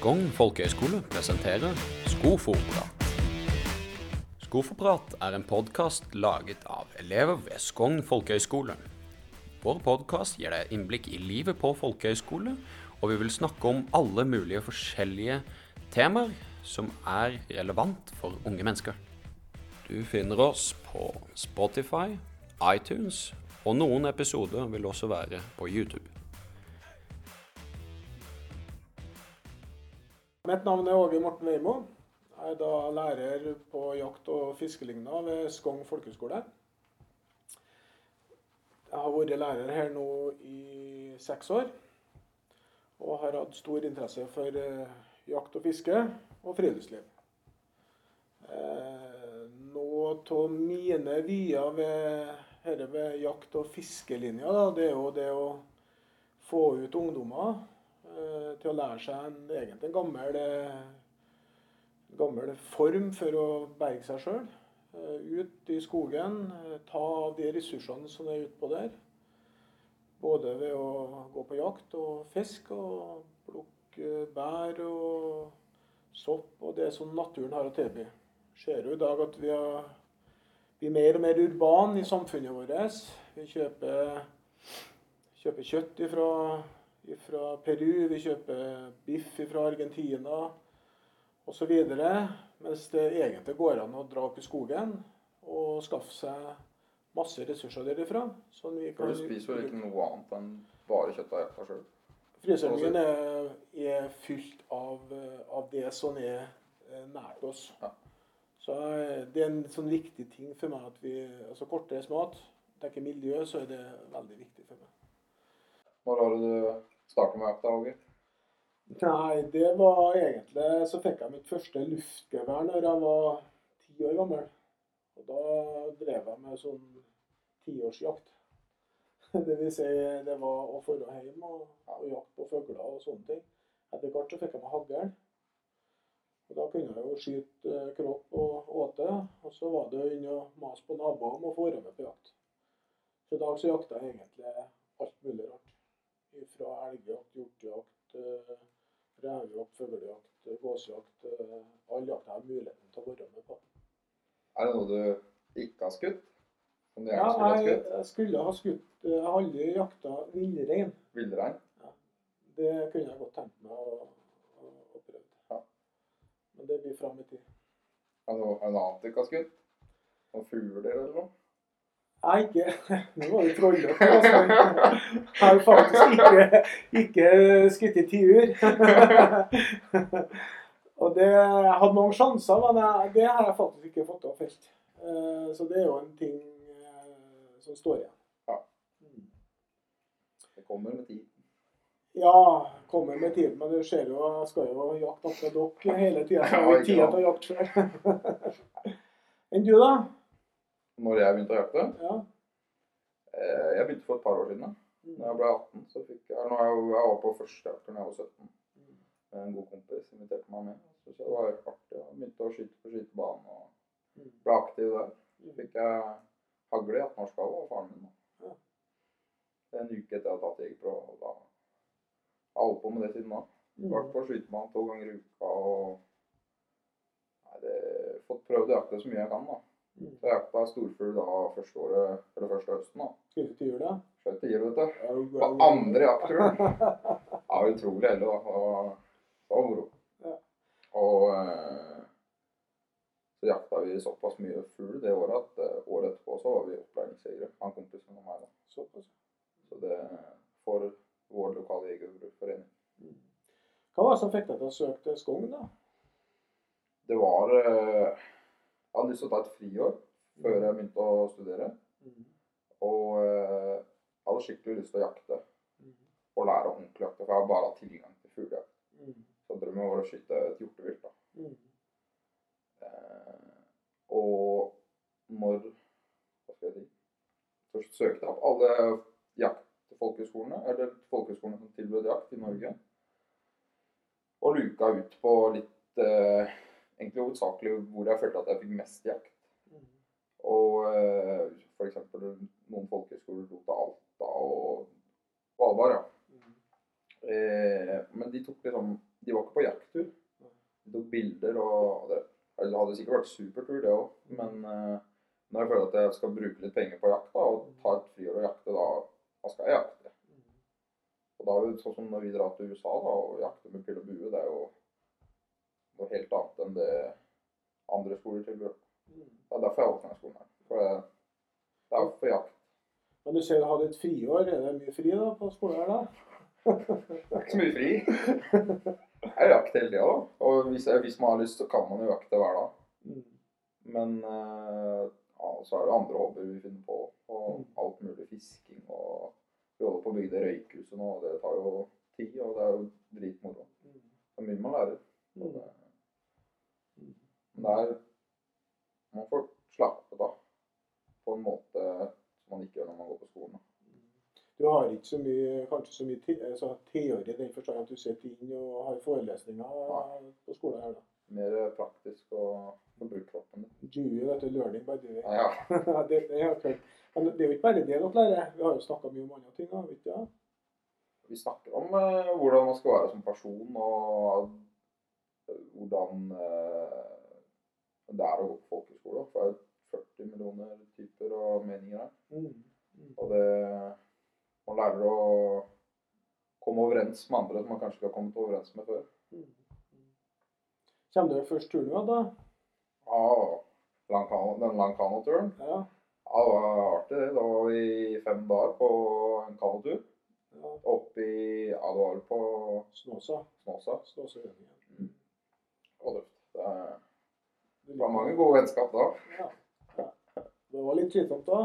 Skogn folkehøgskole presenterer Skoforprat. Skoforprat er en podkast laget av elever ved Skogn folkehøgskole. Vår podkast gir deg innblikk i livet på folkehøgskole, og vi vil snakke om alle mulige forskjellige temaer som er relevant for unge mennesker. Du finner oss på Spotify, iTunes, og noen episoder vil også være på YouTube. Mitt navn er Åge Morten Weimo. Jeg er da lærer på jakt- og fiskeligna ved Skogn folkehøgskole. Jeg har vært lærer her nå i seks år. Og har hatt stor interesse for eh, jakt og fiske og friluftsliv. Eh, Noe av mine vyer ved, ved jakt- og fiskelinja, da, det er jo det å få ut ungdommer til å lære seg en egentlig en gammel, eh, gammel form for å berge seg sjøl. Ut i skogen, eh, ta av de ressursene som er utpå der. Både ved å gå på jakt og fisk og plukke bær og sopp og det som naturen har å tilby. Ser jo i dag at vi har, blir mer og mer urban i samfunnet vårt. Vi kjøper, kjøper kjøtt ifra, ifra Peru, vi kjøper biff fra Argentina osv. Mens det egentlig går an å dra opp i skogen og skaffe seg masse ressurser derifra. Sånn vi For kan du spiser jo ikke noe annet enn bare kjøtt av jakta sjøl? Fryseren er, er fylt av, eh, av det som er eh, nært oss. Ja. Så eh, det er en sånn viktig ting for meg at vi altså Kortreist mat, tenker miljø, så er det veldig viktig for meg. Når var det du startet med jakta, Åge? Nei, det var egentlig Så fikk jeg mitt første luftgevær når jeg var ti år gammel. Og da drev jeg med sånn tiårsjakt. Det vil si, det var å dra hjem og, og jakte på fugler og sånne ting. Etter hvert så fikk jeg meg hagl. Og da kunne jeg jo skyte eh, kropp og åte. Og så var det inn og mase på naboene om å få være med på jakt. Så i dag så jakter jeg egentlig alt mulig rart. Fra elgjakt, hjortejakt, eh, revejakt, fuglejakt, eh, gåsejakt. Alle All jakt har muligheten til å være med på. Er det noe du ikke har skutt? Som du Ja, skulle ha skutt? jeg skulle ha skutt eh, Jeg har aldri jakta villrein. Villrein? Det kunne jeg godt tenkt meg å, å, å prøve. Ja. Men det blir fram i tid. Er det noe annet du ikke har skutt? Noen fugler eller noe? Nei, ikke Nå var det trollete. Altså. Jeg har faktisk ikke, ikke skutt i tiur. Og det, jeg hadde mange sjanser, men jeg, det har jeg faktisk ikke fått til å felt. Eh, Så det er jo en ting eh, som står igjen. Ja. Mm. Det kommer med tid. Ja, kommer med tiden, men du ser jo, jeg skal jo jakte etter dere hele tida. Jeg har ikke sant. til å jakte sjøl. Enn du, da? Når jeg begynte å jakte? Ja. Eh, Jeg begynte for et par år siden. da. Når jeg ble 18, så fikk jeg Nå er jeg, jeg var på første jakt da jeg var 17. En god kompis inviterte meg med. Så det var artig. Jeg begynte å skyte på skytebanen og Mm. ble aktiv der. Så fikk jeg hagle i 18-årsgave av faren min. da. En uke etter jeg hadde tatt jegerprøve. da har holdt på med det siden da. Vært på skytebanen to ganger i uka og Nei, det fått prøvd å jakte så mye jeg kan, da. Så jeg jakta storfugl da første året, eller første høsten. da. Skjøt til jula? Skjøt tier, vet du. På andre jaktturen. Ja, utrolig heldig, da. Det var moro. Og eh, så jakta vi såpass mye fugl det året at eh, året etterpå så var vi opplæringsjegere. Han kompisen og meg, da. Såpass. Så det for vår lokale jegerforening. Mm. Hva var det som fikk deg til å søke til Skogn, da? Det var eh, Jeg hadde lyst til å ta et friår før jeg begynte å studere. Og eh, jeg hadde skikkelig lyst til å jakte og lære ordentlig jakte, for jeg har bare hatt tilgang til fuglejakt. Så drømmen var å skyte et hjortevilt. da. Eh, og når Hva skal jeg si Først søkte jeg opp alle jaktfolkehøgskolene, eller folkehøgskolene som tilbød jakt i Norge. Og luka ut på litt eh, Egentlig hovedsakelig hvor jeg følte at jeg fikk mest jakt. Mm. Og eh, f.eks. noen folkehøgskoler dro til Alta og Svalbard. ja. Mm. Eh, men de tok liksom De var ikke på jakttur. De tok bilder og Det det hadde sikkert vært supertur, det òg. Men eh, når jeg føler at jeg skal bruke litt penger på jakt da, og ta et friår og jakte, da, da skal jeg jakte. Og da det sånn som når vi drar til USA da, og jakter med pil og bue, det er jo noe helt annet enn det andre skoler tilbyr. Det er derfor jeg åpna skolen her. For det, det er på jakt. Men du ser du har litt friår. Er det mye fri da på skolen her, da? Det er ikke så mye fri. Jeg er jakt hele tida. Og hvis, hvis man har lyst, så kan man jo jakte hver dag. Mm. Men eh, ja, så er det andre hobbyer vi finner på. Og Mm. alt mulig fisking. Og vi holder på å bygge det røykhuset nå, og det tar jo tid. Og det er jo dritmoro. Mm. Det er mye man lærer. Og det, men det er Man får slappe av på en måte som man ikke gjør når man går på skolen. da. Du har ikke så mye, kanskje så mye te altså, teori i den forstand at du sitter inn og har forelesninger på skolen her, da. Mer praktisk og få bruke kroppen. Dewey, vet du. Learning by doing. Ja, det, jeg. Men det er jo ikke bare det dere lærer. Vi har jo snakka mye om andre ting. Da, vet du, ja. Vi snakker om eh, hvordan man skal være som person, og eh, hvordan eh, det er å gå på folkehøyskole. For det er 40 millioner typer og meninger her. Mm. Mm. Og det Man lærer å komme overens med andre som man kanskje ikke har kommet overens med før. Mm. Kommer du først turen nå, da? Ja, den langkanoturen. Ja. Ja, det var artig, det. Da var vi fem dager på en kanotur. ja. Opp i Ja, det var på Snåsa. Snåsa. Snåsarønningen. Mm. Det. Det er- Du det var mange gode vennskap da. Ja. ja. Det var litt slitsomt da?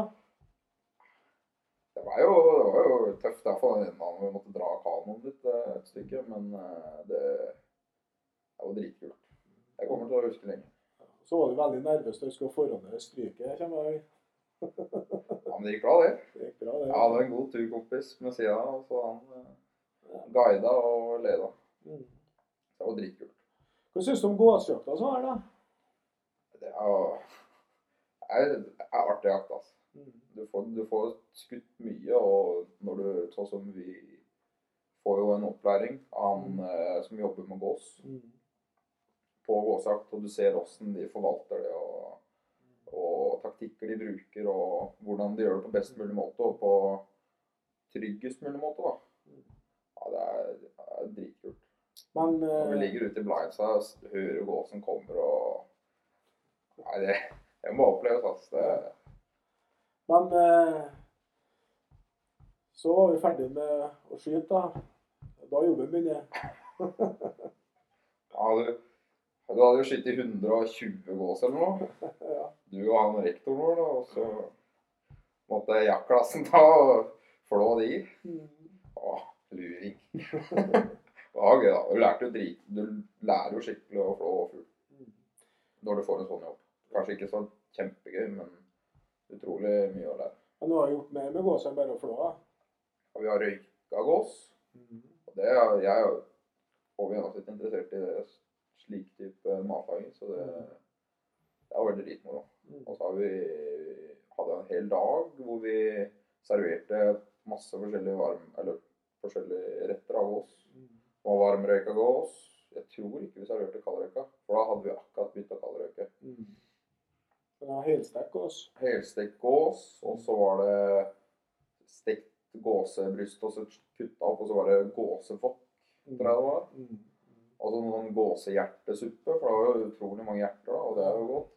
Det var jo, det var jo tøft. derfor er for den ene vi måtte dra kanoen litt eh, et stykke, men eh, det, det var dritkult. Jeg kommer til å huske lenge. Så var du veldig nervøs da du skulle forhåndere stryket. kommer jeg. Ja, men det gikk bra, det. Det gikk bra, det. Jeg hadde en god turkompis med sida, så han eh, guida og leda. Mm. Det var dritkult. Hva syns du om gåsjakta som er, da? Det er, er, er artig jakt, altså. Mm. Du får, du får skutt mye, og når du Sånn som vi får jo en opplæring av han eh, som jobber med gås Mm. på gåsejakt, og du ser åssen de forvalter det, og, og taktikker de bruker, og hvordan de gjør det på best mulig måte, og på tryggest mulig måte, da. Ja, det er, det er dritkult. Men Når vi eh, ligger ute i blindsa hører gåsen kommer og Nei, det, det må oppleves, altså. Det, Men eh, så var vi ferdig med å skyte, da. Da jobben begynner. ja, du, du hadde jo skutt i 120 gås eller noe. ja. Du og han rektoren vår, da, og så måtte jaktklassen ta og flå de. Mm. Å, luring. Det var gøy, da. Du lærte jo drit. Du lærer jo skikkelig å flå fugl Mm. når du får en sånn jobb. Kanskje ikke så kjempegøy, men utrolig mye å lære. Men nå har jeg gjort mer med gås enn bare å flå. Og vi har røyka gås. Og det er jeg er overgjennomsnittlig interessert i det, slik type matlaging, så det, det har veldig dritmoro. Mm. Og så har vi hadde en hel dag hvor vi serverte masse forskjellige varm, eller forskjellige retter av gås. Mm. Var varmrøyka gås. Jeg tror ikke vi serverte kaldrøyka, for da hadde vi akkurat begynt å kaldrøyke. Mm. Jeg har helstekt gås. Helstekt gås, og så var det stekt gåsebryst og så kutta opp, og så var det gåsefokk, Mm. tror jeg det var. Mm. Og så noen gåsehjertesuppe, for det var jo utrolig mange hjerter da, og det er jo godt.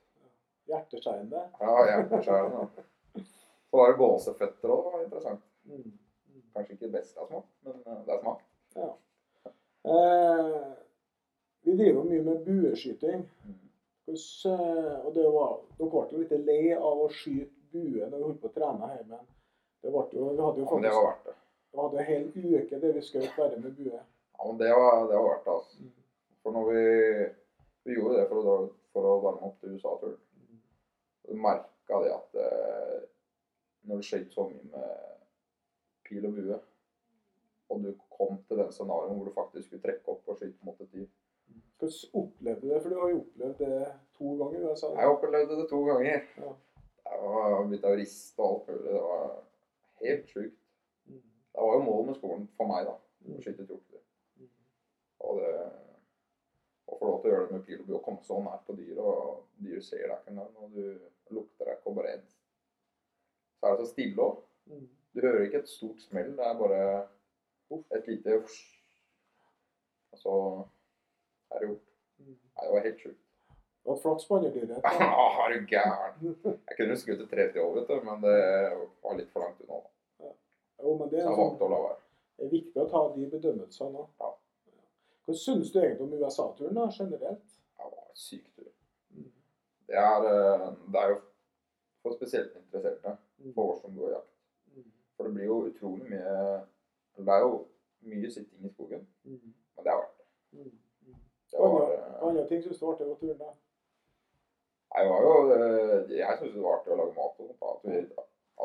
Hjerteskjærende. Ja, hjerteskjærende. da. Så var det gåseføtter òg, det var interessant. Mm. Kanskje ikke det beste av smak, men eh, det er smak. Eh, vi driver mye med bueskyting. Mm. Eh, og det var, dere ble litt lei av å skyte bue når vi holdt på å trene hjemme. Det ble jo, vi hadde jo Ja, det faktisk var verdt det. vi hadde en hel uke der vi skjøt bare med bue. Ja, men det var, det var verdt det, altså. Mm. For når vi, vi gjorde det for å, for å varme opp til USA-turen, så merka det at eh, når du skjøt så mye med pil og bue, og du kom til den scenarioen hvor du faktisk skulle trekke opp og skyte mot et dyr Hvordan opplevde du det? For du har jo opplevd det to ganger USA. Jeg opplevde det to ganger. Ja. Jeg var blitt å riste og alt mulig. Det var helt sjukt. Mm. Det var jo målet med skolen for meg, da. Å skyte hjortedyr. Og det å få lov til å gjøre det med pil og bue og komme så nært på dyret, og dyret ser deg ikke engang, og du lukter deg ikke, og bare en Så er det så stille òg. Mm. Du hører ikke et stort smell, det er bare et lite Og så er det gjort. Mm. Nei, det var helt sjukt. Det var på dyret. Ah, er du gæren? Jeg kunne skutt et tre-tre år, vet du, men det var litt for langt unna. Jo, men det Så er, jeg sånn, å la være. det er viktig å ta de bedømmelsene òg. Ja. Hva syns du egentlig om USA-turen da, generelt? Det var en syk tur. Mm. Det er, eh, det er jo for spesielt interesserte Mm. for oss som går jakt. Mm. For det blir jo utrolig mye Det er jo mye sitting i skogen, Mm. men det er verdt det. Mm. Mm. Det var, Andre, eh, ting syns du var artig på turen? da? Nei, det var jo eh, Jeg syns det var artig å lage mat og sånt. da, vi,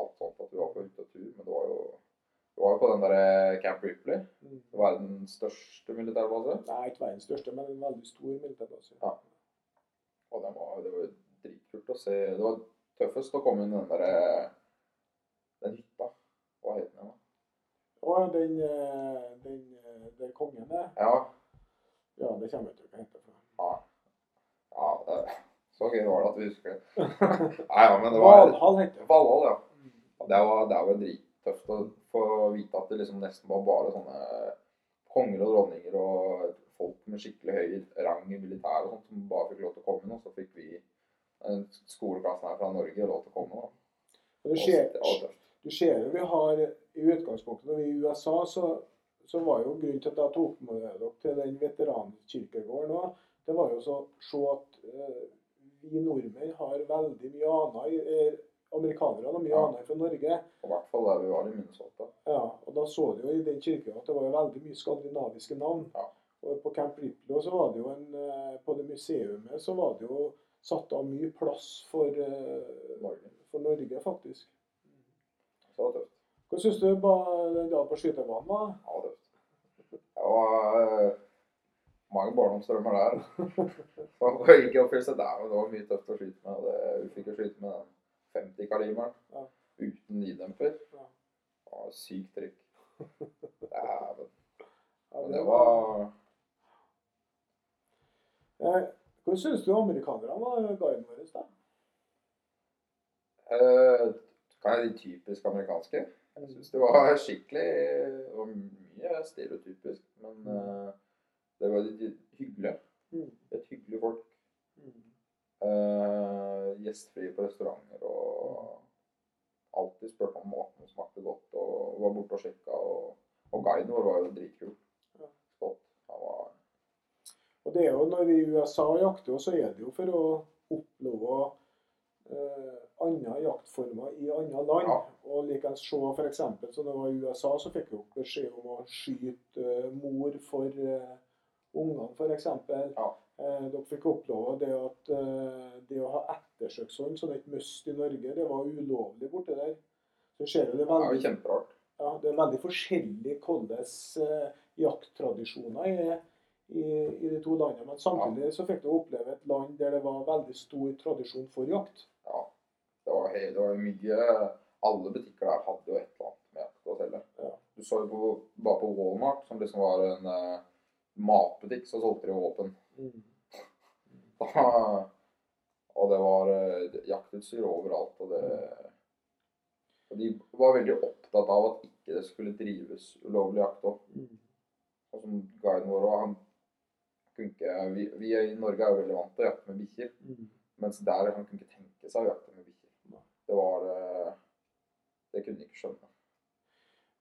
alt sånt, at vi var på hyttetur. Men det var jo det var jo på den der Camp Ripley. Mm. Verdens største militærbase. Nei, ikke verdens største, men en veldig stor militærbase. Ja. Og det var, det var dritkult å se. Det var tøffest å komme inn den der Den hytta. Hva het den igjen? Og den, eh, den eh, der kongen er Ja. Ja, det kommer jeg til å hente fra. ja. ja det, så gøy var det at vi husker det. Nei, ja, men det var Valhall heter det. Valhall, ja. Mm. Det var, det var drittøft å få vite at det liksom nesten var bare sånne konger og dronninger og folk med skikkelig høy rang i militæret og sånt som bare fikk lov til å komme. Og så fikk vi skoleklassen her fra Norge lov til å komme. Da. Du ser jo vi har i utgangspunktet når vi er i USA, så, så var jo grunnen til at jeg tok med dere til den veterankirkegården òg, det var jo så å se at eh, vi nordmenn har veldig mye annet eh, Amerikanere har mye Ja. annet fra Norge. I hvert fall der vi var i Minnesota. Ja, og da så du jo i den kirka at det var jo veldig mye skandinaviske navn. Ja. Og på Camp Ripley så var det jo en eh, På det museumet så var det jo satt av mye plass for, eh, for Norge, faktisk. Så det var tøft. Hva syns du den dagen på skytebanen var? Ja, det var eh, mange barndomsdrømmer der. Det gikk oppfyllelse der, men det var mye tøft å skyte med. Det, vi fikk jo skyte med 50-kaliberen Ja. uten nydemper. Ja. Det var sykt trykk. Dæven. Men det var Eh, Hva syns du amerikanerne var guiden vår? eh, Kan jeg de typisk amerikanske? Jeg syns det var skikkelig Det var mye stereotypisk, men uh, det var litt hyggelig. Mm. Et hyggelig folk. Mm. Eh, gjestfrie på restauranter og alltid spurte om maten smakte godt og var borte og sjekka. Og, og guiden vår var jo dritkul. Ja. Var Og det er jo når vi i USA jakter, så er det jo for å oppleve eh, andre jaktformer i andre land. Ja. Og likeens se f.eks. så når jeg var i USA, så fikk jo beskjed om å skyte eh, mor for uh, ungene, f.eks. Ja. Eh, dere fikk oppleve det at eh, det å ha ettersøkshånd, sånn et must i Norge, det var ulovlig borte der. Så ser jo det Det veldig kjemperart. ja, det er veldig forskjellig hvordan eh, jakttradisjoner er i, i de to landene. Men samtidig så fikk du oppleve et land der det var veldig stor tradisjon for jakt. Ja. Det var, det var mye Alle butikker der hadde jo et eller annet med å selge. Ja. Du så jo på, bare på Walmart, som liksom var en uh, matbutikk, så solgte de våpen. og det var uh, jaktutstyr overalt. Og, det, og de var veldig opptatt av at ikke det skulle drives ulovlig jakt òg. Og som guiden vår òg, han kunne ikke vi, vi i Norge er jo veldig vant til å jakte med bikkjer. Mens der han kunne ikke tenke seg å jakte med bikkjer. Det var eh, Det kunne de ikke skjønne.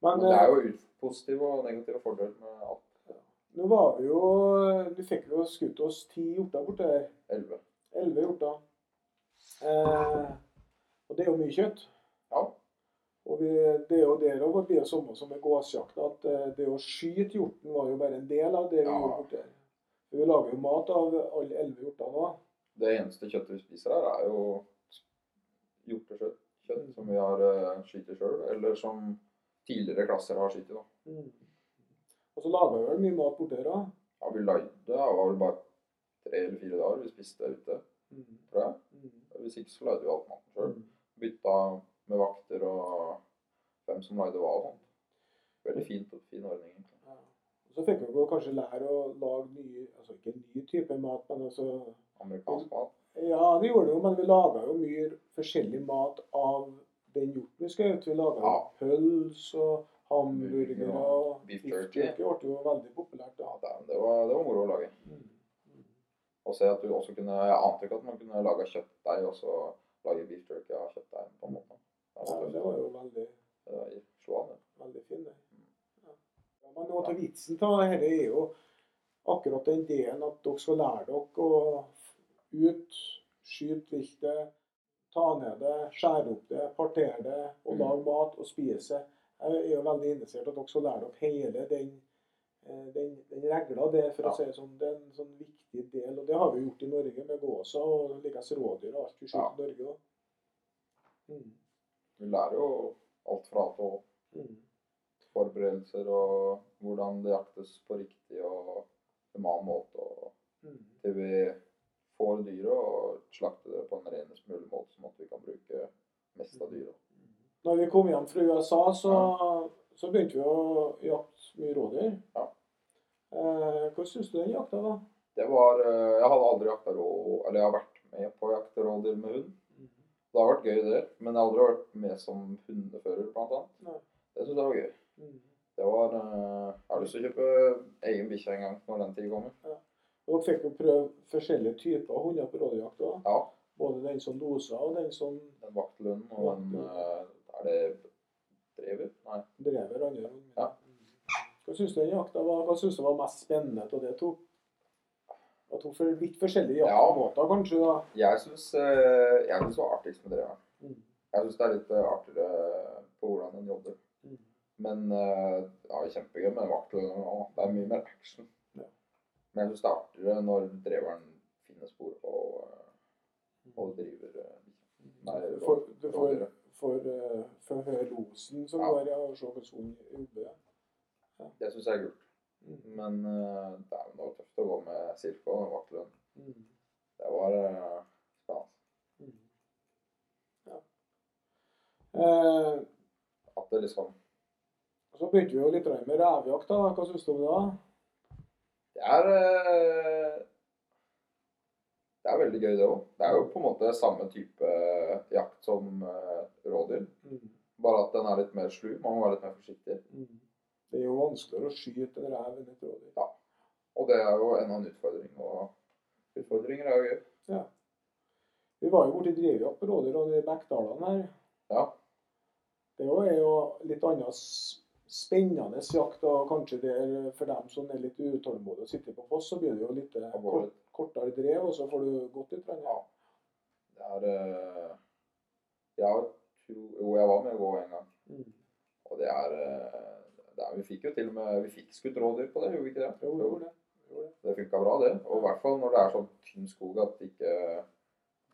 Men Men det er eh, jo positive og negative fordeler med alt. nå var vi jo Vi fikk jo skutt oss ti hjorter borte her. Elleve. Elleve hjorter. Eh, og det er jo mye kjøtt. Ja. Og vi, det er jo der òg blir det samme som med gåsjakt, at eh, det å skyte hjorten var jo bare en del av det vi Ja. gjorde borte her. Vi lager jo mat av alle elleve hjortene nå. Det eneste kjøttet vi spiser her, er jo hjortekjøtt. Kjøtt som vi har uh, skutt sjøl, eller som tidligere klasser har skutt. Mm. Og så laga vi vel mye mat borti her òg. Ja, vi lagde Det var vel bare tre eller fire dager vi spiste ute, tror jeg. Hvis ikke så lagde vi alt maten sjøl. Bytta med vakter og hvem som lagde hva og sånn. Veldig fint og fin ordning. egentlig. Ja. Så fikk vi kanskje lære å lage nye, altså ikke ny type mat, men altså Amerikansk mat. Ja, det gjorde det jo, men vi laga jo mye forskjellig mat av den hjorten vi skjøt. Vi laga Ja. pølse og hamburgere og Beef jerky. ble jo veldig populært Ja, det, det, var, det var moro å lage. Mm. Og se at du også kunne Jeg ante ikke at man kunne lage kjøttdeig og så lage beef jerky av kjøttdeig. på en måte. Ja, var, det var jo veldig, det. veldig fint. det. Ja. Ja, men noe av vitsen av dette er jo akkurat den delen at dere skal lære dere å ut, skyte viltet, ta ned det, skjære opp det, partere det og Mm. lage mat og spise. Jeg er jo veldig interessert i at dere lærer lære dere hele den, eh, den, den regla der, for Ja. å si det sånn. Det er en sånn viktig del. Og det har vi gjort i Norge med gåsa og likens rådyr og alt vi skyter i Norge òg. Mm. Vi lærer jo alt fra A til Mm. Forberedelser og hvordan det jaktes på riktig og human måte. og Mm. Til vi får dyret og slakter det på en renest mulig måte, sånn at vi kan bruke mest av dyret. Når vi kom hjem fra USA, så, så begynte vi å jakte mye rådyr. Ja. Eh, hvordan syns du den jakta var? Det var eh, Jeg hadde aldri jakta rå... Eller jeg har vært med på å jakte rådyr med hund. Det har vært gøy, det. Men jeg har aldri vært med som hundefører, blant annet. Nei. Det syns jeg var gøy. Mm. Det var eh, Jeg har lyst til å kjøpe egen bikkje en gang når den tid kommer. Dere fikk jo prøve forskjellige typer hunder på rådyrjakt òg. Ja. Både den som dosa, og den som Den vaktlønnen og den eh, Er det drever? Nei. drever andre. Ja. Hva syns du den jakta var? Hva synes du var mest spennende av det to? Det var to for, litt forskjellige Ja. jaktmåter, kanskje? da. Jeg syns eh, det var artigst med dreveren. Mm. Jeg syns det er litt eh, artigere på hvordan den jobber. Mm. Men ja, kjempegøy med vaktlønnen òg. Det er mye mer action. Ja. Men så starter det når dreveren finner spor og, eh, og driver eh, Nei, Du får, du får, for høre losen som Ja. går, i og se hvordan hun jobber. Det syns jeg er kult. Mm. Men uh, det er jo tøft å gå med Silke og vaktlønn. Mm. Det var uh, spennende. Mm. Ja. Eh, At det liksom så begynte vi jo litt med revejakt. Hva syns du om det? da? Det er eh, Det er veldig gøy, det òg. Det er jo på en måte samme type jakt som eh, rådyr. Mm. Bare at den er litt mer slu. Man må være litt mer forsiktig. Mm. Det er jo vanskeligere å skyte en rev enn et rådyr. Og det er jo enda en utfordring. Og utfordringer er jo gøy. Ja. Vi var jo borti drivjakt på rådyr og i Bekkdalene her. Ja. Det er jo- litt annet spennende jakt. og Kanskje det er for dem som er litt utålmodige og sitter på foss, så blir det jo litt eh, kort, kortere drev, og så får du gått litt. Ja. Det er eh, Jeg Jo, jeg var med å gå en gang. Mm. Og det er, eh, det er Vi fikk jo til og med Vi fikk skutt rådyr på det, gjorde vi ikke det? Jo, jo, det. Gjorde det. Det funka bra, det. Og i hvert fall når det er sånn tynn skog at ikke,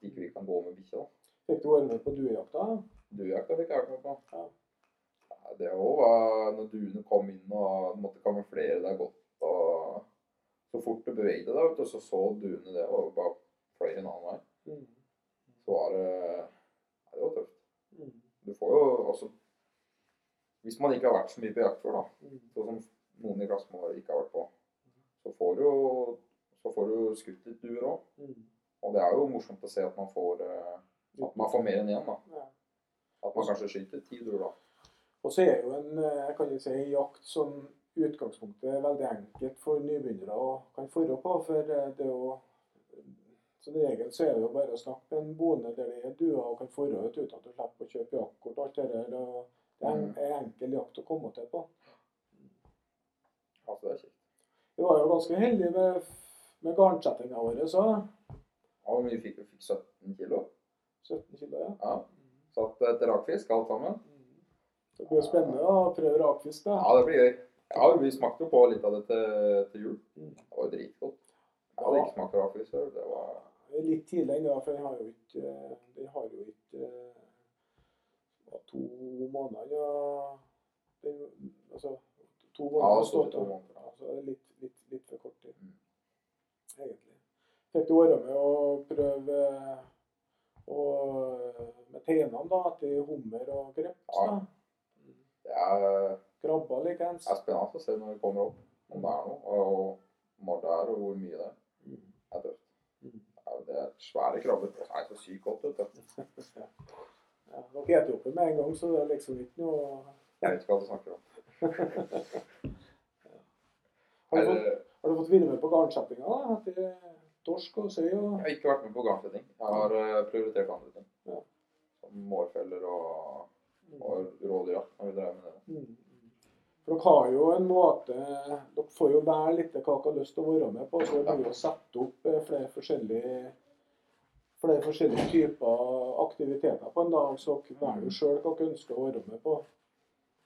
ikke vi kan gå med bikkja. Fikk du være med på duejakta? Duejakta fikk jeg vært med på. Ja. Det òg var når duene kom inn og måtte kamuflere deg godt. og Så fort du bevegde deg, og så så duene det og bare fløy en annen vei. Mm. Så var det ja, det var tøft. Mm. Du får jo også Hvis man ikke har vært så mye på jakt før, da, Mm. sånn som noen i klassen vår ikke har vært på, så får du så får du skutt litt duer òg. Mm. Og det er jo morsomt å se at man får eh, at man får mer enn én. da. At man kanskje skyter ti duer, da. Og så er jo en eh, jeg kan jo si, jakt som utgangspunktet er veldig enkelt for nybegynnere å kan forå på. For eh, det er jo Som regel så er det jo bare å snakke med en bonde der det er duer og kan forå ut uten at du slipper å kjøpe jaktkort og alt det der. og Det er en, en enkel jakt å komme til på. Altså, det er kjekt. Vi var jo ganske heldige med, med garnsettinga vår så. Ja, fikk vi? Fikk 17 kilo. 17 kilo, ja. Ja. Satt etter rakfisk, alt sammen. Det blir jo spennende å prøve rakfisk, da. Ja, det blir gøy. Ja, vi smakte jo på litt av det til, til jul. Det var jo dritgodt. Jeg hadde ikke smakt rakfisk før. Det var Litt tidlig ennå, for den har jo ikke Den har jo ikke eh, to måneder ja. den, Altså to måneder ja, stått av. to måneder. Ja, så er litt, litt, litt for kort tid, Mm. egentlig. Fikk du være med å prøve og, med teinene da, etter hummer og kreps? Ja. da? Det er Krabbe krabber likeens. Det er spennende å se når vi kommer opp, om det er noe, og når det er, og hvor mye det er. Mm. Det er tøft. Mm. Det er svære krabber. Så er det så sykt godt, vet du. Ja, dere spiser opp med en gang, så det er liksom ikke noe Jeg vet ikke hva du snakker om. Har du fått, har du fått være med på garnsettinga? Etter torsk og søy og jeg har ikke vært med på garnsetting. Jeg har eh, prioritert andre ting. Ja. Som mårfeller og, og rådyrjakt når vi drev med det. Mm. For dere har jo en måte Dere får jo være litt hva dere har lyst til å være med på. Så det er mulig å sette opp eh, flere forskjellige flere forskjellige typer aktiviteter på en dag, så dere velger jo sjøl hva dere ønsker å være med på.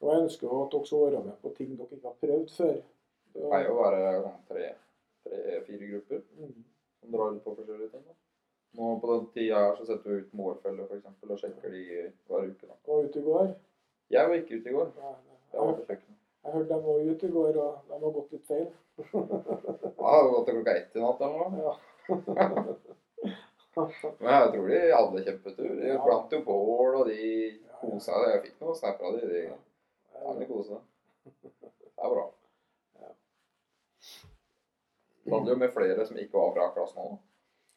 Og jeg ønsker at dere skal være med på ting dere ikke har prøvd før. Det pleier å være sånn tre-fire grupper Mm. som drar ut på forskjellige ting. Da. Nå På den tida her så setter vi ut for eksempel, og sjekker de hver uke. Da. Og ute i går Jeg var ikke ute i går. Nei, nei. Jeg var på kjøkkenet. jeg hørte de var ute i går, og de har gått litt feil. Ja, det gått til klokka ett i natt eller noe. Ja. Men jeg tror de hadde kjempetur. De Ja. jo bål, og de kosa seg. Jeg fikk noen snapper av de. De de kosa. Det er bra. Det hadde jo med flere som ikke var fra klassen òg.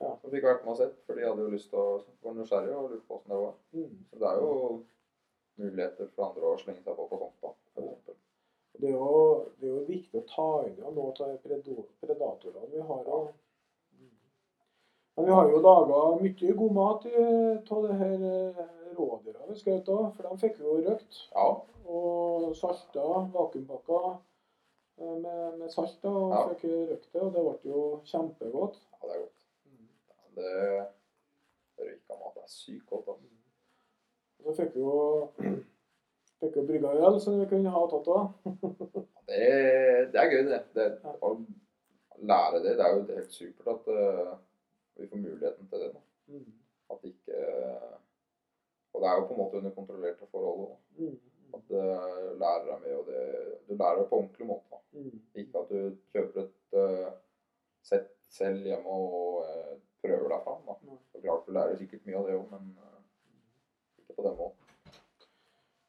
Ja. Så fikk vært med og sett, for de hadde jo lyst til å være nysgjerrige og lurte på åssen det var. Mm. Så det er jo muligheter for andre å slenge seg på på sånt. da. Det er, jo, det er jo viktig å ta inn ja, noe av predatorene vi har. Og, men vi har jo laga mye god mat av det her eh, rådyra vi skjøt av, for de fikk vi jo røkt. Ja, Og salta, vakuumpakka eh, med, med salt, da, og Ja. fikk røkt det. Og det ble jo kjempegodt. ja, det er godt. Det røyka mat er sykt godt. altså. Så fikk vi jo fikk brygga øl som vi kunne ha tatt av. Det, det er gøy, det. det. Å lære det, det er jo helt supert at uh, vi får muligheten til det. nå. At ikke Og det er jo på en måte under kontrollerte forhold. da. At uh, lærer deg med, og det, du lærer det på ordentlig måte. da. Ikke at du kjøper et uh, sett selv hjemme og eh, prøver deg fram. da. Så klart du lærer sikkert mye av det òg, men eh, ikke på den måten.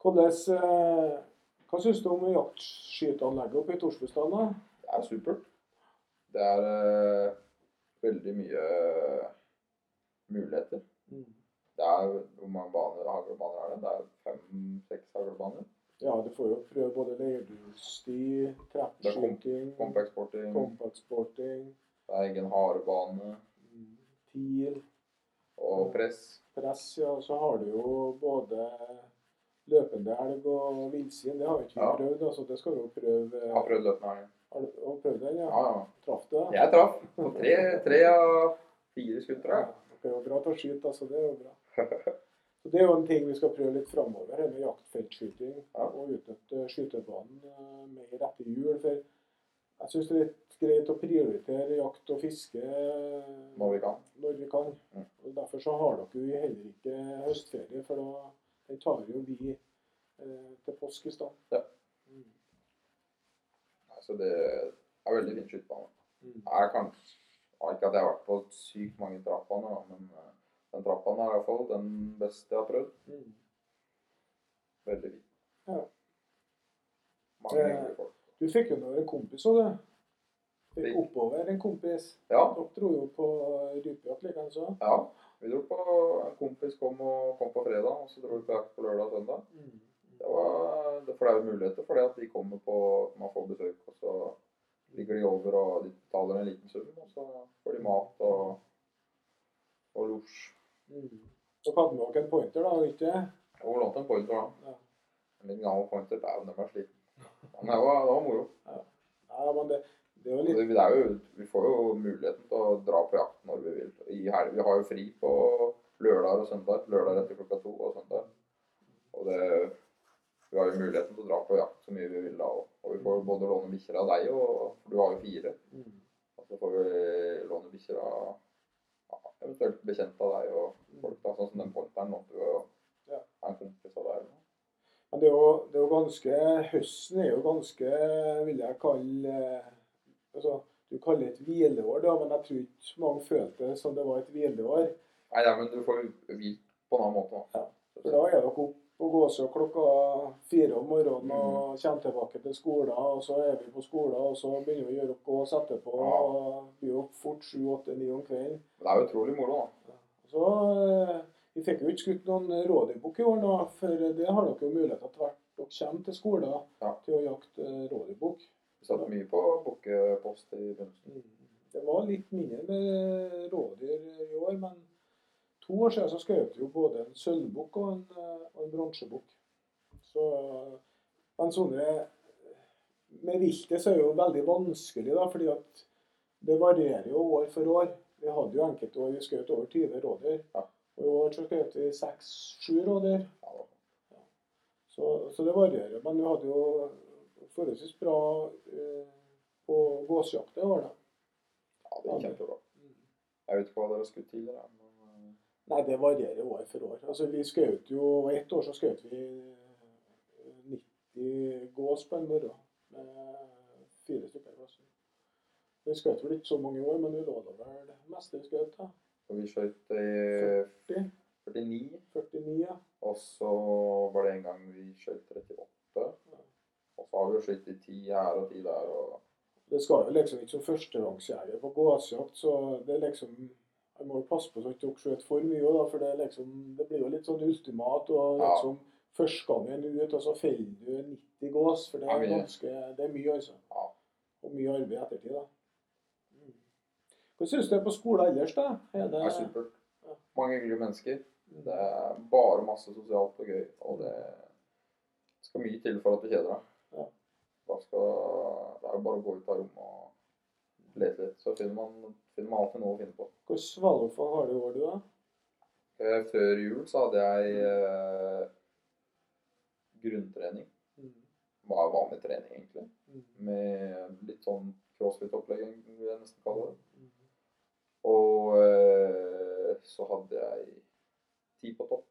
Hvordan, eh, hva syns du om jaktskyteanlegget oppe i Torsbustad? Det er supert. Det er uh, veldig mye muligheter. Det er Hvor mange baner, haglbaner er det? Det er fem-seks haglbaner. Ja, du får jo prøve både leirdyrsti, Det er kom- treppskyting, Compact sporting, compact sporting, det er egen harebane mm, TIL, og press. press. Ja, så har du jo både løpende elg og villsvin. Det har vi ikke Ja. prøvd, altså det skal vi jo prøve. Jeg har prøvd løpende elg. Har du har prøvd den? Ja. Ja, ja. Traff du? Jeg traff på tre, tre av fire skudd, tror Ja, det er jo bra til å skyte, altså. Det er jo bra. Så Det er jo en ting vi skal prøve litt framover, med jaktfeltskyting. Ja. Og utnytte skytebanen med rette hjul. For jeg syns det er litt greit å prioritere jakt og fiske eh, Når vi kan. når vi kan. Mm. Og Derfor så har dere jo heller ikke høstferie, for da tar jo vi eh, til påske i stand. Ja. Mm. Altså det er veldig fin skytebane. Mm. Ikke at jeg har vært på sykt mange trappbaner, men eh, den trappaen er iallfall den beste jeg har prøvd. Mm. Veldig fin. Ja. Mange. Du fikk jo nå en kompis òg, du. Fikk oppover en kompis. Ja, Dere dro jo på rypejakt likeens. ja. Vi dro på En kompis kom, og, kom på fredag, og så dro vi på jakt på lørdag og søndag. Mm. Det var, det, jo muligheter for det at de kommer på Man får besøk, og så ligger de over og de betaler en liten sum, og så får de mat og, og losj. Mm. Så hadde med dere en pointer, da, ikke Jo, lånte en pointer, da. Ja. En liten gammel pointer. Dæven, den var sliten. Men det var, det var moro. Ja, men det, det er jo litt det er jo, vi får jo muligheten til å dra på jakt når vi vil. I helg, vi har jo fri på lørdag og søndag. Lørdag etter klokka to og søndag. Og det, vi har jo muligheten til å dra på jakt så mye vi vil da. Og, og vi får både låne bikkjer av deg, og, du har jo fire. mm. Og så får vi låne bikkjer av ja, eventuelt bekjente av deg og folk. da, Sånn som den pointeren. Nå, du er en kompis av deg. Men det er, jo, det er jo ganske Høsten er jo ganske, vil jeg kalle altså, Du kaller det et hvileår, da, men jeg tror ikke mange følte det som det var et hvileår. Nei, ja, men du får hvilt på en annen måte. da. For da er dere opp går gåsjakt klokka fire om morgenen Mm. og kommer tilbake til skolen. Og så er vi på skolen, og så begynner vi å gjøre opp gås etterpå. Ja. og blir opp fort sju, åtte, ni om kvelden. Det er utrolig moro, da. Så eh, Vi fikk jo ikke skutt noen rådyrbukk i år, nå, for det har dere jo mulighet til hvert dere kommer til skolen Ja. til å jakte eh, rådyrbukk. Vi satt mye på bukkepost i begynnelsen. Det var litt mindre med rådyr i år, men to år siden så skjøt vi jo både en sølvbukk og en, eh, og en bronsebukk. Så Men sånne Med viltet så er det jo veldig vanskelig, da, fordi at det varierer jo år for år. Vi hadde jo enkelte år vi skjøt over 20 rådyr. Ja. Og i år så skjøt vi seks-sju rådyr. Ja. Så, så det varierer. Men vi hadde jo forholdsvis bra eh, på gåsejakt i år, da. ja, det er kjempebra. Jeg vet ikke hva dere har skutt tidligere. Men, eh, Nei, det varierer år for år. Altså, vi skjøt jo Ett år så skjøt vi eh, 90 gås på en morgen med fire stykker i klassen. Vi skjøt vel ikke så mange år, men vi lå da vel det meste vi skjøt. Og vi skjøt i 40, 49, 49, ja. og så var det en gang vi skjøt 38. Og så har vi jo skutt i 10 her og 10 der. og Det skal jo liksom ikke som førstegangsjeger på gåsejakt, så det er liksom Jeg må jo passe på så ikke dere skjøter for mye, da, for det, er liksom, det blir jo litt sånn ultimat. og Ja. liksom Første gangen ut, og så feller du 90 gås. For det er ganske, det er mye, altså. Ja. Og mye arbeid i ettertid, da. Hva syns du er på skolen ellers, da? Er Det er supert. Mange hyggelige mennesker. Det er bare masse sosialt og gøy. Og det skal mye til for at du kjeder deg. Ja. Da skal, det er jo bare å gå ut av rommet og lete litt. Så finner man, finner man alltid noe å finne på. Hvor valgfag har du i år, du, da? Eh, Før jul så hadde jeg eh, grunntrening. Mm. Var vanlig trening, egentlig. Mm. Med litt sånn crossfit-opplegg, vil jeg nesten kalle det. Og eh, så hadde jeg ti på topp.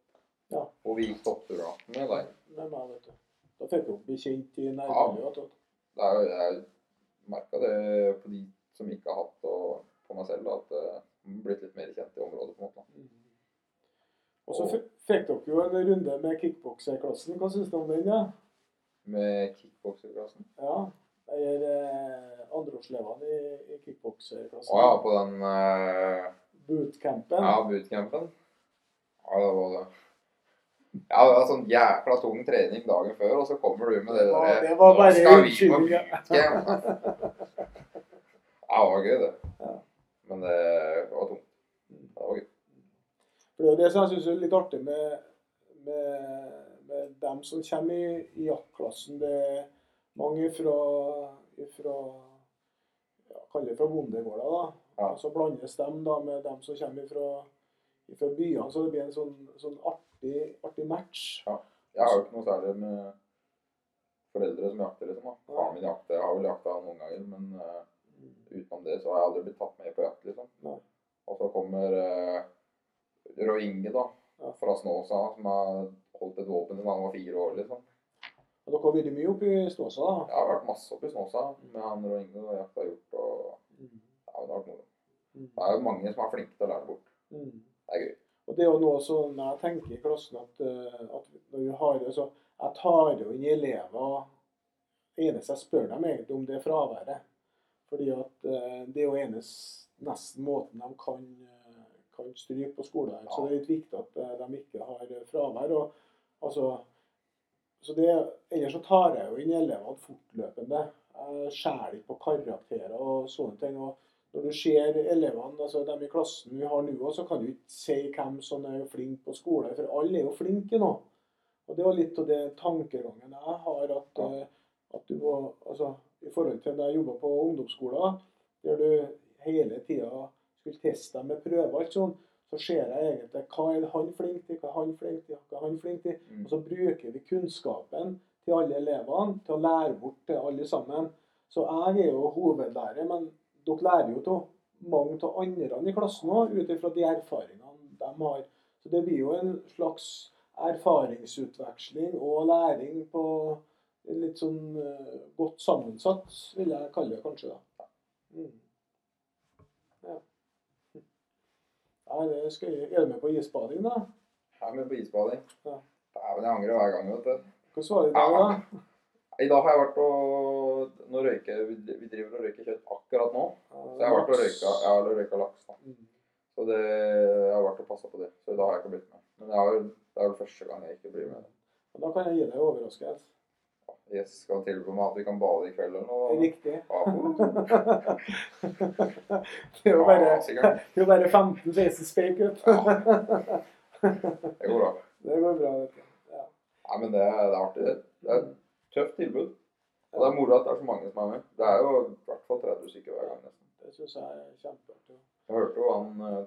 Ja. Og vi gikk toppturer med deg. Med meg, vet du. Da fikk du bli kjent i nærmiljøet. Ja. Det er jeg merka det på de som ikke har hatt, og på meg selv, at det har blitt litt mer kjent i området. på en måte. Mm. Og så fikk dere jo en runde med kickbokserklassen. Hva syns du om den? ja? Med kickbokserklassen. Ja. Jeg er eh, andreårslevene i, i kickbokserklassen. Å ja, på den eh, Bootcampen. ja, bootcampen. Ja, det var det. Ja, det var sånn jækla tung trening dagen før, og så kommer du med det der det var «Nå skal vi på bootcamp. Ja, det var gøy, det. Ja. Men det var tungt. Det var gøy. Det er det som jeg syns er litt artig med, med, med dem som kommer i, i jaktklassen. Det er mange fra, fra ja, Kall det fra bondegårder, da. Ja. Og så blandes dem da med dem som kommer fra, fra byene, så det blir en sånn, sånn artig, artig match. Jeg har jo ikke noe særlig med foreldre som jakter, liksom. da. Faren min jakter. Jeg har vel jakta noen ganger, men uh, utenom det så har jeg aldri blitt tatt med på jakt, liksom. Ja. Og så kommer uh, Roy Inge, da, Ja. fra Snåsa, som har holdt et våpen siden han var fire år, liksom. Og dere har vært mye oppe i Snåsa, da? Jeg har vært masse oppe i Snåsa med han og Inge og Jakob har gjort. og ja, det har vært moro. Mm. Det er jo mange som er flinke til å lære bort. Mm. Det er gøy. Og det er jo noe som jeg tenker i klassen at, eh, at når vi har det, så jeg tar jo inn elever Det eneste jeg spør dem egentlig om, det er fraværet. Fordi at eh, det er jo eneste nesten måten de kan, eh, kan stryke på skolen. Ja. Så det er litt viktig at de ikke har fravær. Og, altså, så det, ellers så tar jeg jo inn elevene fortløpende. Jeg skjærer ikke på karakterer og sånne ting. og når du ser elevene, altså dem i klassen vi har nå, så kan du ikke si hvem som er flink på skole, for alle er jo flinke nå. Og det var litt av det tankegangen jeg har, at, eh, at du må Altså i forhold til da jeg jobba på ungdomsskolen, der du hele tida skulle teste dem med prøver alt sånn, så ser jeg egentlig hva er han flink til, hva er han flink til, hva er han flink til. Mm. Og så bruker vi kunnskapen til alle elevene til å lære bort til alle sammen. Så jeg er jo hovedlærer, men dere lærer jo av mange av andre i klassen òg, ut ifra de erfaringene de har. Så det blir jo en slags erfaringsutveksling og læring på litt sånn eh, godt sammensatt, vil jeg kalle det kanskje. da. Mm. Ja. Nei, det skal jeg. Er du med på isbading, da? Jeg er med på isbading. Ja. Dæven, jeg angrer hver gang, vet du. Hvordan svarer du i dag, da? I dag har jeg vært og Nå røyker vi driver og røyker kjøtt akkurat nå. Så jeg har vært og røyka, jeg har røyka laks. da. Mm. Så det, jeg har vært og passa på det. Så i dag har jeg ikke blitt med. Men det er vel første gang jeg ikke blir med. Og Da kan jeg gi deg en overraskelse. Jeg skal tilby meg at vi kan bade i kveld eller noe. Riktig. Ja, Det er jo bare, Ja, det er bare 15-16 speik ut. Det går bra. Det går bra, vet du. Ja. Nei, men det, det er artig. det. Er et tøft tilbud. Og det er moro at det er så mange som er med. Det er jo i hvert fall 30 stykker hver gang. nesten. Det syns jeg er kjempeartig. Jeg hørte jo han eh,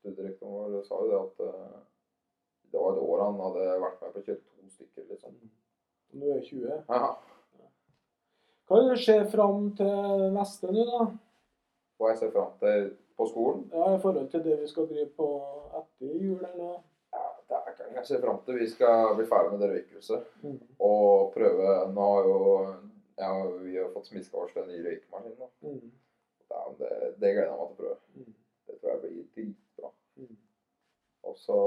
studiedirektoren vår sa jo det at eh, det var et år han hadde vært med på å kjøre to stykker, liksom. Nå er jeg 20. Aha. Hva er det du ser fram til neste nå, da? Hva jeg ser fram til på skolen. Ja, I forhold til det vi skal drive på etter jul eller noe? Ja, det er ikke jeg ser fram til. Vi skal bli ferdig med det røykhuset Mm. og prøve Nå har jo ja, vi har fått smiska oss til den nye røykemaskin. da. Mm. Ja, det, det gleder jeg meg til å prøve. Mm. Det tror jeg blir dritbra. Mm. Og så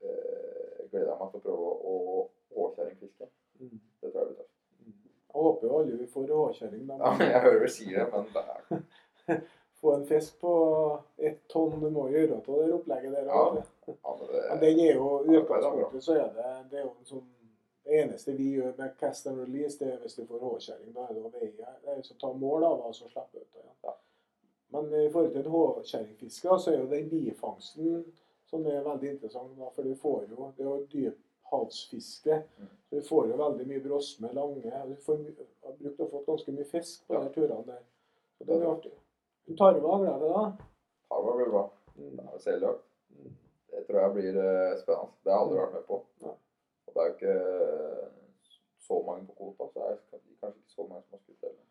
eh, gleder jeg meg til å prøve å åkjerringfiske. Mm. Det tror jeg blir tøft. Jeg håper jo alle vi får råkjøring. da. Ja, jeg hører du sier det, men det er Få en fisk på ett tonn. Du må jo gjøre av det opplegget der. Ja. ja, men det, Men den er jo utgangspunktet så er det, det er jo en sånn det eneste vi gjør med cast and release, det er hvis du får håkjerring. Da er det å veie det er å ta mål av og så slippe ut. Ja. Men i forhold til håkjerringfiske, så er jo den bifangsten som er veldig interessant. Da, for du får jo Det er jo dyphavsfiske. Mm. Så vi får jo veldig mye brosme, lange Vi får, har brukt og fått ganske mye fisk på de turene der. Så det blir artig. Tarva gleder det da? Tarva blir bra. Mm. Det er seljakt. Det tror jeg blir eh, spennende. Det har jeg aldri vært med på. Og det er jo ikke så mange på kvota, så det er kanskje ikke så mange som har skutt heller.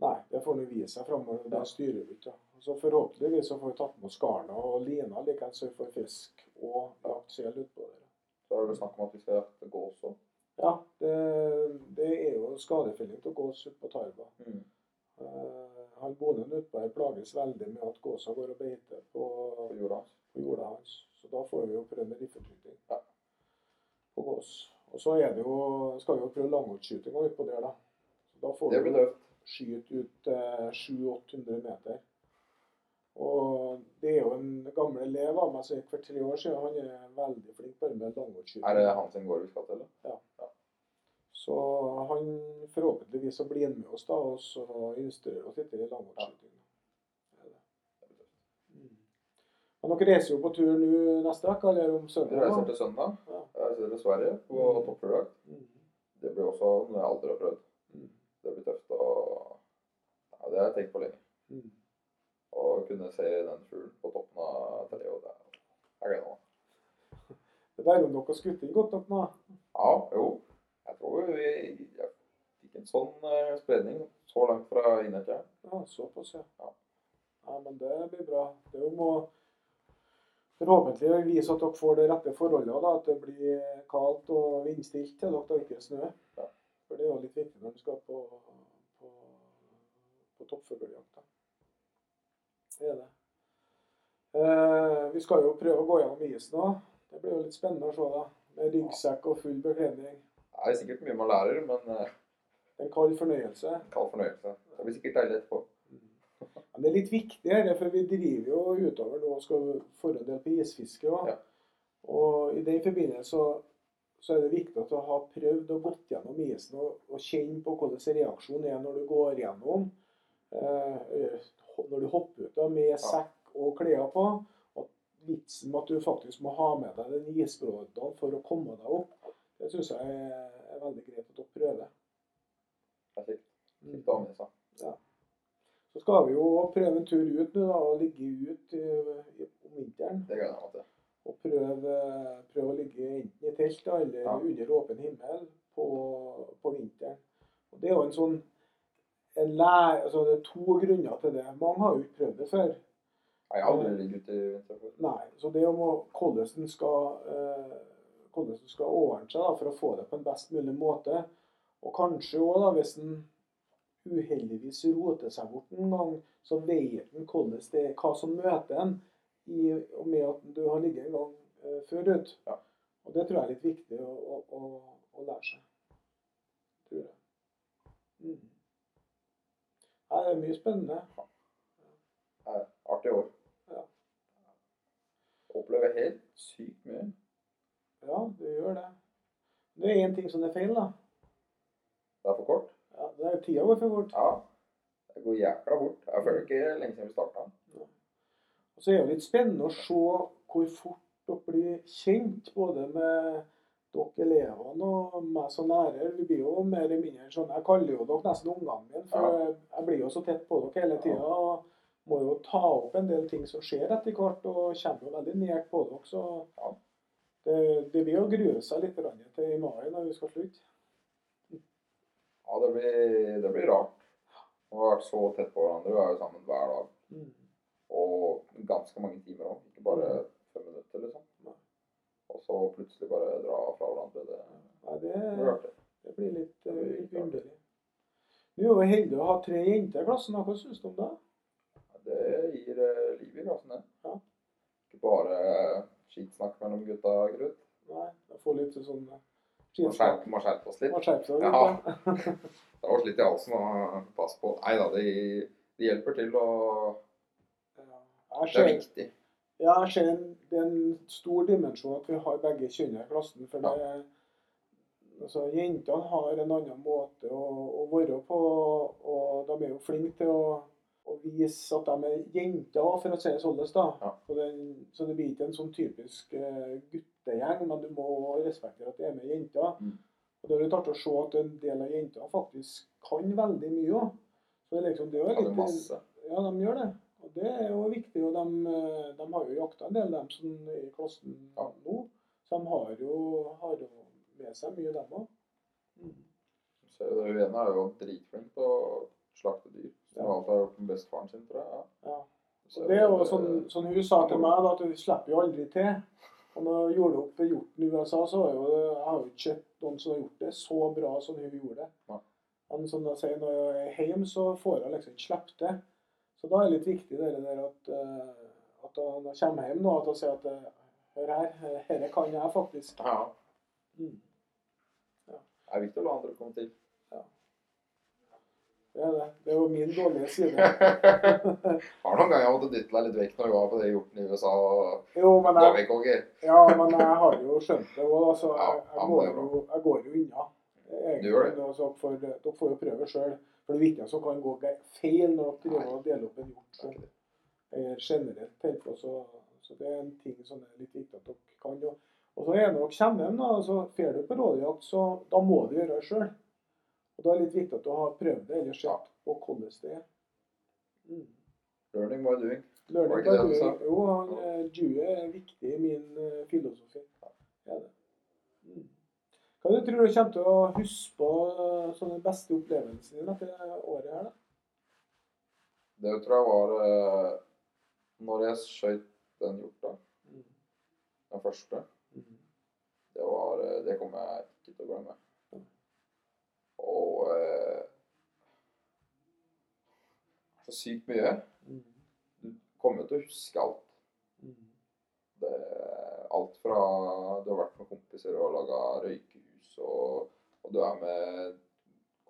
Nei, det får nå vise seg framover. Det styrer vi ikke. Så forhåpentligvis så får vi tatt med oss garna og lina likevel, så vi får fisk og lagt sel utpå der. Så er det snakk om at vi skal jakte gås òg. Ja, det, det er jo skadefelling til gås ute på Tarva. Mm. Eh, han bonden utpå her plages veldig med at gåsa går og beiter på, På jorda på jorda hans. Så da får vi jo prøve med riffelskyting Ja. på gås. Og så er det jo, skal vi jo prøve langholdsskytinga utpå der, da. Så da får Det vi blir tøft. skyte ut eh, 700-800 meter. Og det er jo en gammel elev av meg som gikk for tre år siden. Han er veldig flink bare med langholdsskyting. Er det han sin går vi eller? Ja. ja. Så han forhåpentligvis så blir med oss da, og så instruerer oss litt i langholdsskyting. Det er. Mm. Men dere reiser jo på tur nå neste uke, eller om Vi søndag? reiser til søndag. Ja. Jeg reiser til Sverige på Mm. Mm. Det blir også noe jeg aldri har prøvd. Mm. Det blir tøft å Ja, det har jeg tenkt på lenge. Mm. Å kunne se den fuglen på toppen av treet. og det er- Jeg gleder meg. Er å skutte inn godt nok nå. Ja, jo. Jeg tror vi jeg fikk en sånn eh, spredning så langt fra innertida. Ja, såpass, ja. Ja. ja. Men det blir bra. Det er jo forhåpentlig vise at dere får det rette forholdet. da, At det blir kaldt og vindstilt til dere, ikke snø. Ja. For det er jo litt viktig når du skal på, på, på toppfugljakt. Det er det. Eh, vi skal jo prøve å gå gjennom isen òg. Litt spennende å se. da. Med ryggsekk og full bekledning. Det er sikkert mye man lærer, men eh, En kald fornøyelse. kald fornøyelse. Det blir sikkert deilig etterpå. Men det er litt viktig her, for vi driver jo utover nå og skal forholde på isfiske òg. Ja. Og i den forbindelse så, så er det viktig at du har prøvd og gått gjennom isen og, og kjenne på hvordan reaksjonen er når du går gjennom. Eh, når du hopper ut da, med sekk og klær på. Vitsen med at du faktisk må ha med deg den isbrodene for å komme deg opp, det syns jeg er, er veldig greit at dere prøver. Er ha med. Så skal vi jo prøve en tur ut nå da, og ligge ut i, i, om vinteren. Det gleder jeg meg til. Og prøve, prøve å ligge enten i telt eller Ja. under åpen himmel på, på vinteren. Og Det er jo en sånn en lær, altså Det er to grunner til det. Mange har jo ikke prøvd det før. Jeg har aldri ligget ute i vinter. Nei, så det om hvordan en skal, eh, skal ordne seg da, for å få det på en best mulig måte. Og kanskje òg, hvis en uheldigvis roter seg bort en gang, så vet en hva som møter en i og med at du har ligget en gang eh, før ut. Ja. Og det tror jeg er litt viktig å, å, å, å lære seg. Tror jeg. Mm. Nei, det er mye spennende. Det er artig år. Ja. Opplever helt sykt mye. Ja, du gjør det. Det er én ting som er feil, da. Det er for kort. Ja, det er Tida går for fort. Ja. Det går jækla fort. Jeg føler ikke lenge siden vi starta. Og så er det litt spennende å se hvor fort dere blir kjent, både med dere elevene og meg som lærer. Vi blir jo mer eller mindre sånn Jeg kaller jo dere nesten ungene mine, for Ja. jeg- blir jo så tett på dere hele tida. Og må jo ta opp en del ting som skjer etter hvert, og kommer jo veldig nært på dere. Så Ja. det, det blir å grue seg litt til i mai når vi skal slutte. Ja, det blir, det blir rart. Vi har vært så tett på hverandre. Vi er jo sammen hver dag. Mm. Og ganske mange timer òg. Ikke bare fem minutter, liksom. Og så plutselig bare dra fra hverandre. Det Nei, det, det blir litt artig. underlig. Nå er jo heldig å ha tre jenter i klassen. Hva syns du om det? Det gir eh, liv i klassen, det. Ja. Ikke bare skitsnakk mellom gutta, Grut. Nei, jeg får litt sånn uh, Må skjerpe, skjerpe oss litt. Må skjerpe seg. Ja. litt, ja. Det var litt i halsen å pass på. Nei da, det, de hjelper til, å Ja, det er viktig. ja, jeg ser en, det er en stor dimensjon at vi har begge kjønn i klassen. For det, altså, jentene har en annen måte å, å være på, og de er jo flinke til å, å vise at de er jenter, for å si det sånn. Ja. Så, det, blir ikke en sånn typisk eh, guttegjeng, men du må respektere at det er med jenter. Mm. Og det er litt artig å se at en del av jentene faktisk kan veldig mye òg. Så det er liksom, det er litt, masse. ja, de gjør det. Og det er jo viktig. Og de, eh, de har jo jakta en del, de som er i klassen Ja. nå. Så de har jo, har jo med seg mye, dem òg. Så det hun ene er jo dritflink til å slakte dyr. Som Ja. alt har gjort med bestefaren sin, tror jeg. Ja. Ja. Så det er jo sånn, sånn hun sa til meg, da, at hun slipper jo aldri til. Og når hun gjorde opp hjorten i USA, så har jo, jeg har jo ikke sett noen som har gjort det så bra som hun gjorde det. Ja. Men som jeg sier, når jeg er hjemme, så får jeg liksom ikke slippe til. Så da er det litt viktig det der at, eh, at når jeg kommer hjem nå, at jeg sier at eh, hør her, dette kan jeg faktisk. Ja. Mm. Det er viktig å la andre komme til. Det er det. Det er jo min dårlige side. Har noen ganger måttet dytte deg litt vekk når du var på det hjorten i USA og Jo, men jeg, vekk, ja, men jeg har jo skjønt det òg, så Ja, jeg, ja, jeg, går det jo, jeg går jo unna. Det. altså, dere får jo prøve sjøl. For det er viktig som kan gå feil når dere driver og deler opp en hjort. Det som er generelt på, så, så det er en ting som er litt viktig at dere kan. Og, så er når dere kommer hjem, da, så fer du på rådjakt, så da må du gjøre det sjøl. Og da er det litt viktig at du har prøvd det, eller sett på hvordan det er. Mm. Learning by doing. Learning by doing. sa? Jo, han, Dewey er viktig i min eh, filosofi. Ja, det. Mm. Hva du tror du kommer til å huske på eh, som den beste opplevelsen din etter året her, da? Det tror jeg var uh, når jeg skøyt den hjorta, Mm. den første. Mm. Det var Det kommer jeg ikke til å glemme. Mm. Og eh, Så sykt mye. Mm. Du kommer til å huske alt. Mm. Det, alt fra du har vært med kompiser og laga røykehus, og, og du er med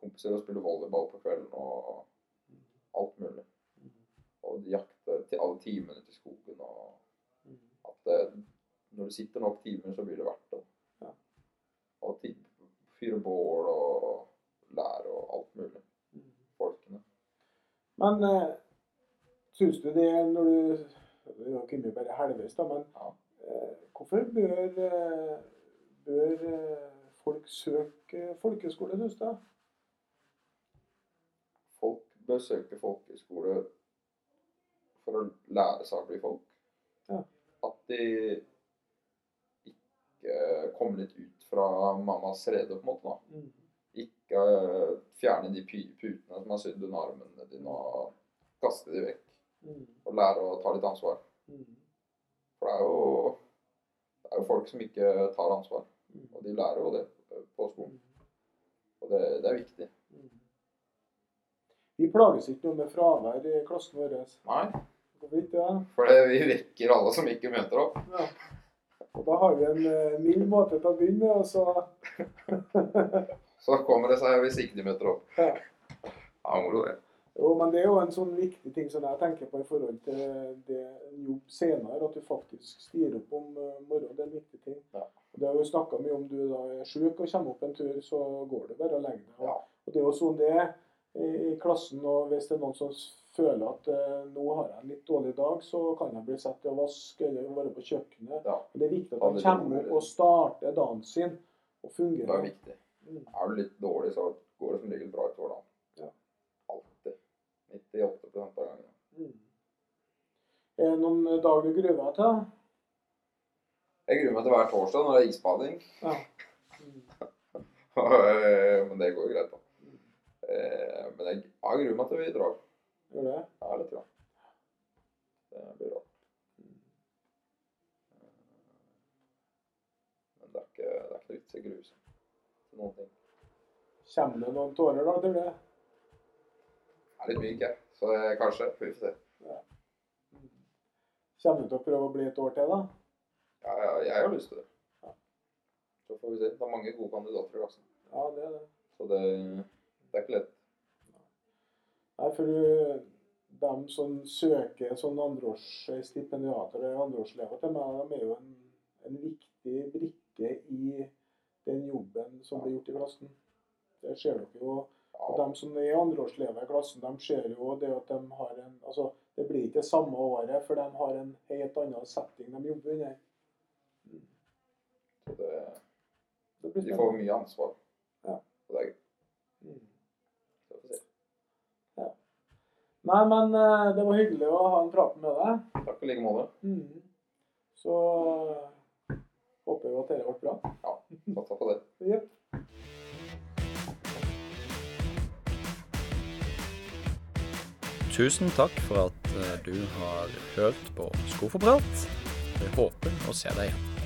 kompiser og spiller volleyball på kvelden og alt mulig. Mm. Og jakte til alle timene til skogen. og Mm. at det, Når du sitter nok timer, så blir det verdt det. Ja. Og fyre bål og lære og alt mulig. Folkene. Men eh, syns du det når du er jo ikke mye bare halvveis, da, men Ja. eh, hvorfor bør, eh, bør folk søke folkeskole, syns du? Folk bør søke folkeskole for å lære seg å bli folk. Ja. At de ikke kommer litt ut fra mammas rede, på en måte. da. Mm. Ikke fjerne de putene som er sydd under armene dine, og kaste de vekk. Mm. Og lære å ta litt ansvar. Mm. For det er jo, det er jo folk som ikke tar ansvar. Mm. Og de lærer jo det på skolen. Mm. Og det, det er viktig. Mm. Vi plages ikke noe med fravær i klassen vår. Nei, Hvorfor ikke for vi vekker alle som ikke møter opp. Ja. Og da har vi en eh, mild måte til å begynne med. Og så Så kommer det seg hvis ikke de møter opp. Ja. Ja, moro det. Jo, men det er jo en sånn viktig ting som jeg tenker på i forhold til det jobb senere. At du faktisk styrer opp om eh, morgenen. Det er en viktig ting. Ja. Det har vi snakka mye om. Du da er sjuk og kommer opp en tur, så går det bare lenge. deg. Ja. Og det er jo sånn det er i klassen. Og hvis det er noen som føler at eh, nå har jeg en litt dårlig dag, så kan jeg bli satt til å vaske eller være på kjøkkenet. Ja. Men det er viktig at de kommer er opp og starter dagen sin og fungerer. Det er viktig. Mm. Er du litt dårlig, så går det som regel bra utover dagen. Ja. Alltid. 98 av gangene. Mm. Er det noen dager du gruer deg til? Jeg gruer meg til hver torsdag når det er isbading. Ja. Mm. Men det går jo greit, da. Eh, Men jeg, jeg gruer meg til vi drar. Gjør det? Ja, litt. Grann. Det blir bra. Men det er ikke, det er ikke noe vits i å grue seg til noen ting. Kommer det noen tårer da til det? Jeg er litt myk, jeg. Så kanskje. Vi får Ja. Kommer du til å prøve å bli et år til, da? Ja, ja, jeg har lyst til det. Ja. Så får vi se. Det er mange gode kandidater i klassen. Ja, det er det. Så det, det er ikke lett. Nei, for du, de som søker sånn andreårsstipendiater eller andreårslever til meg, de er jo en, en viktig brikke i den jobben som blir gjort i klassen. Det ser dere jo. Og de som er andreårselever i klassen, de ser jo det at de har en Altså, det blir ikke det samme året, for de har en helt annen setting de jobber under. så det, Det blir de får mye ansvar. Ja. Det er. Mm. Nei, men eh, det var hyggelig å ha en prat med deg. Takk i like måte. Mm. Så håper vi at dette ble bra. Ja, Satsa på det. Yep. Tusen takk for at eh, du har hørt på Skofoprat. Jeg håper å se deg igjen.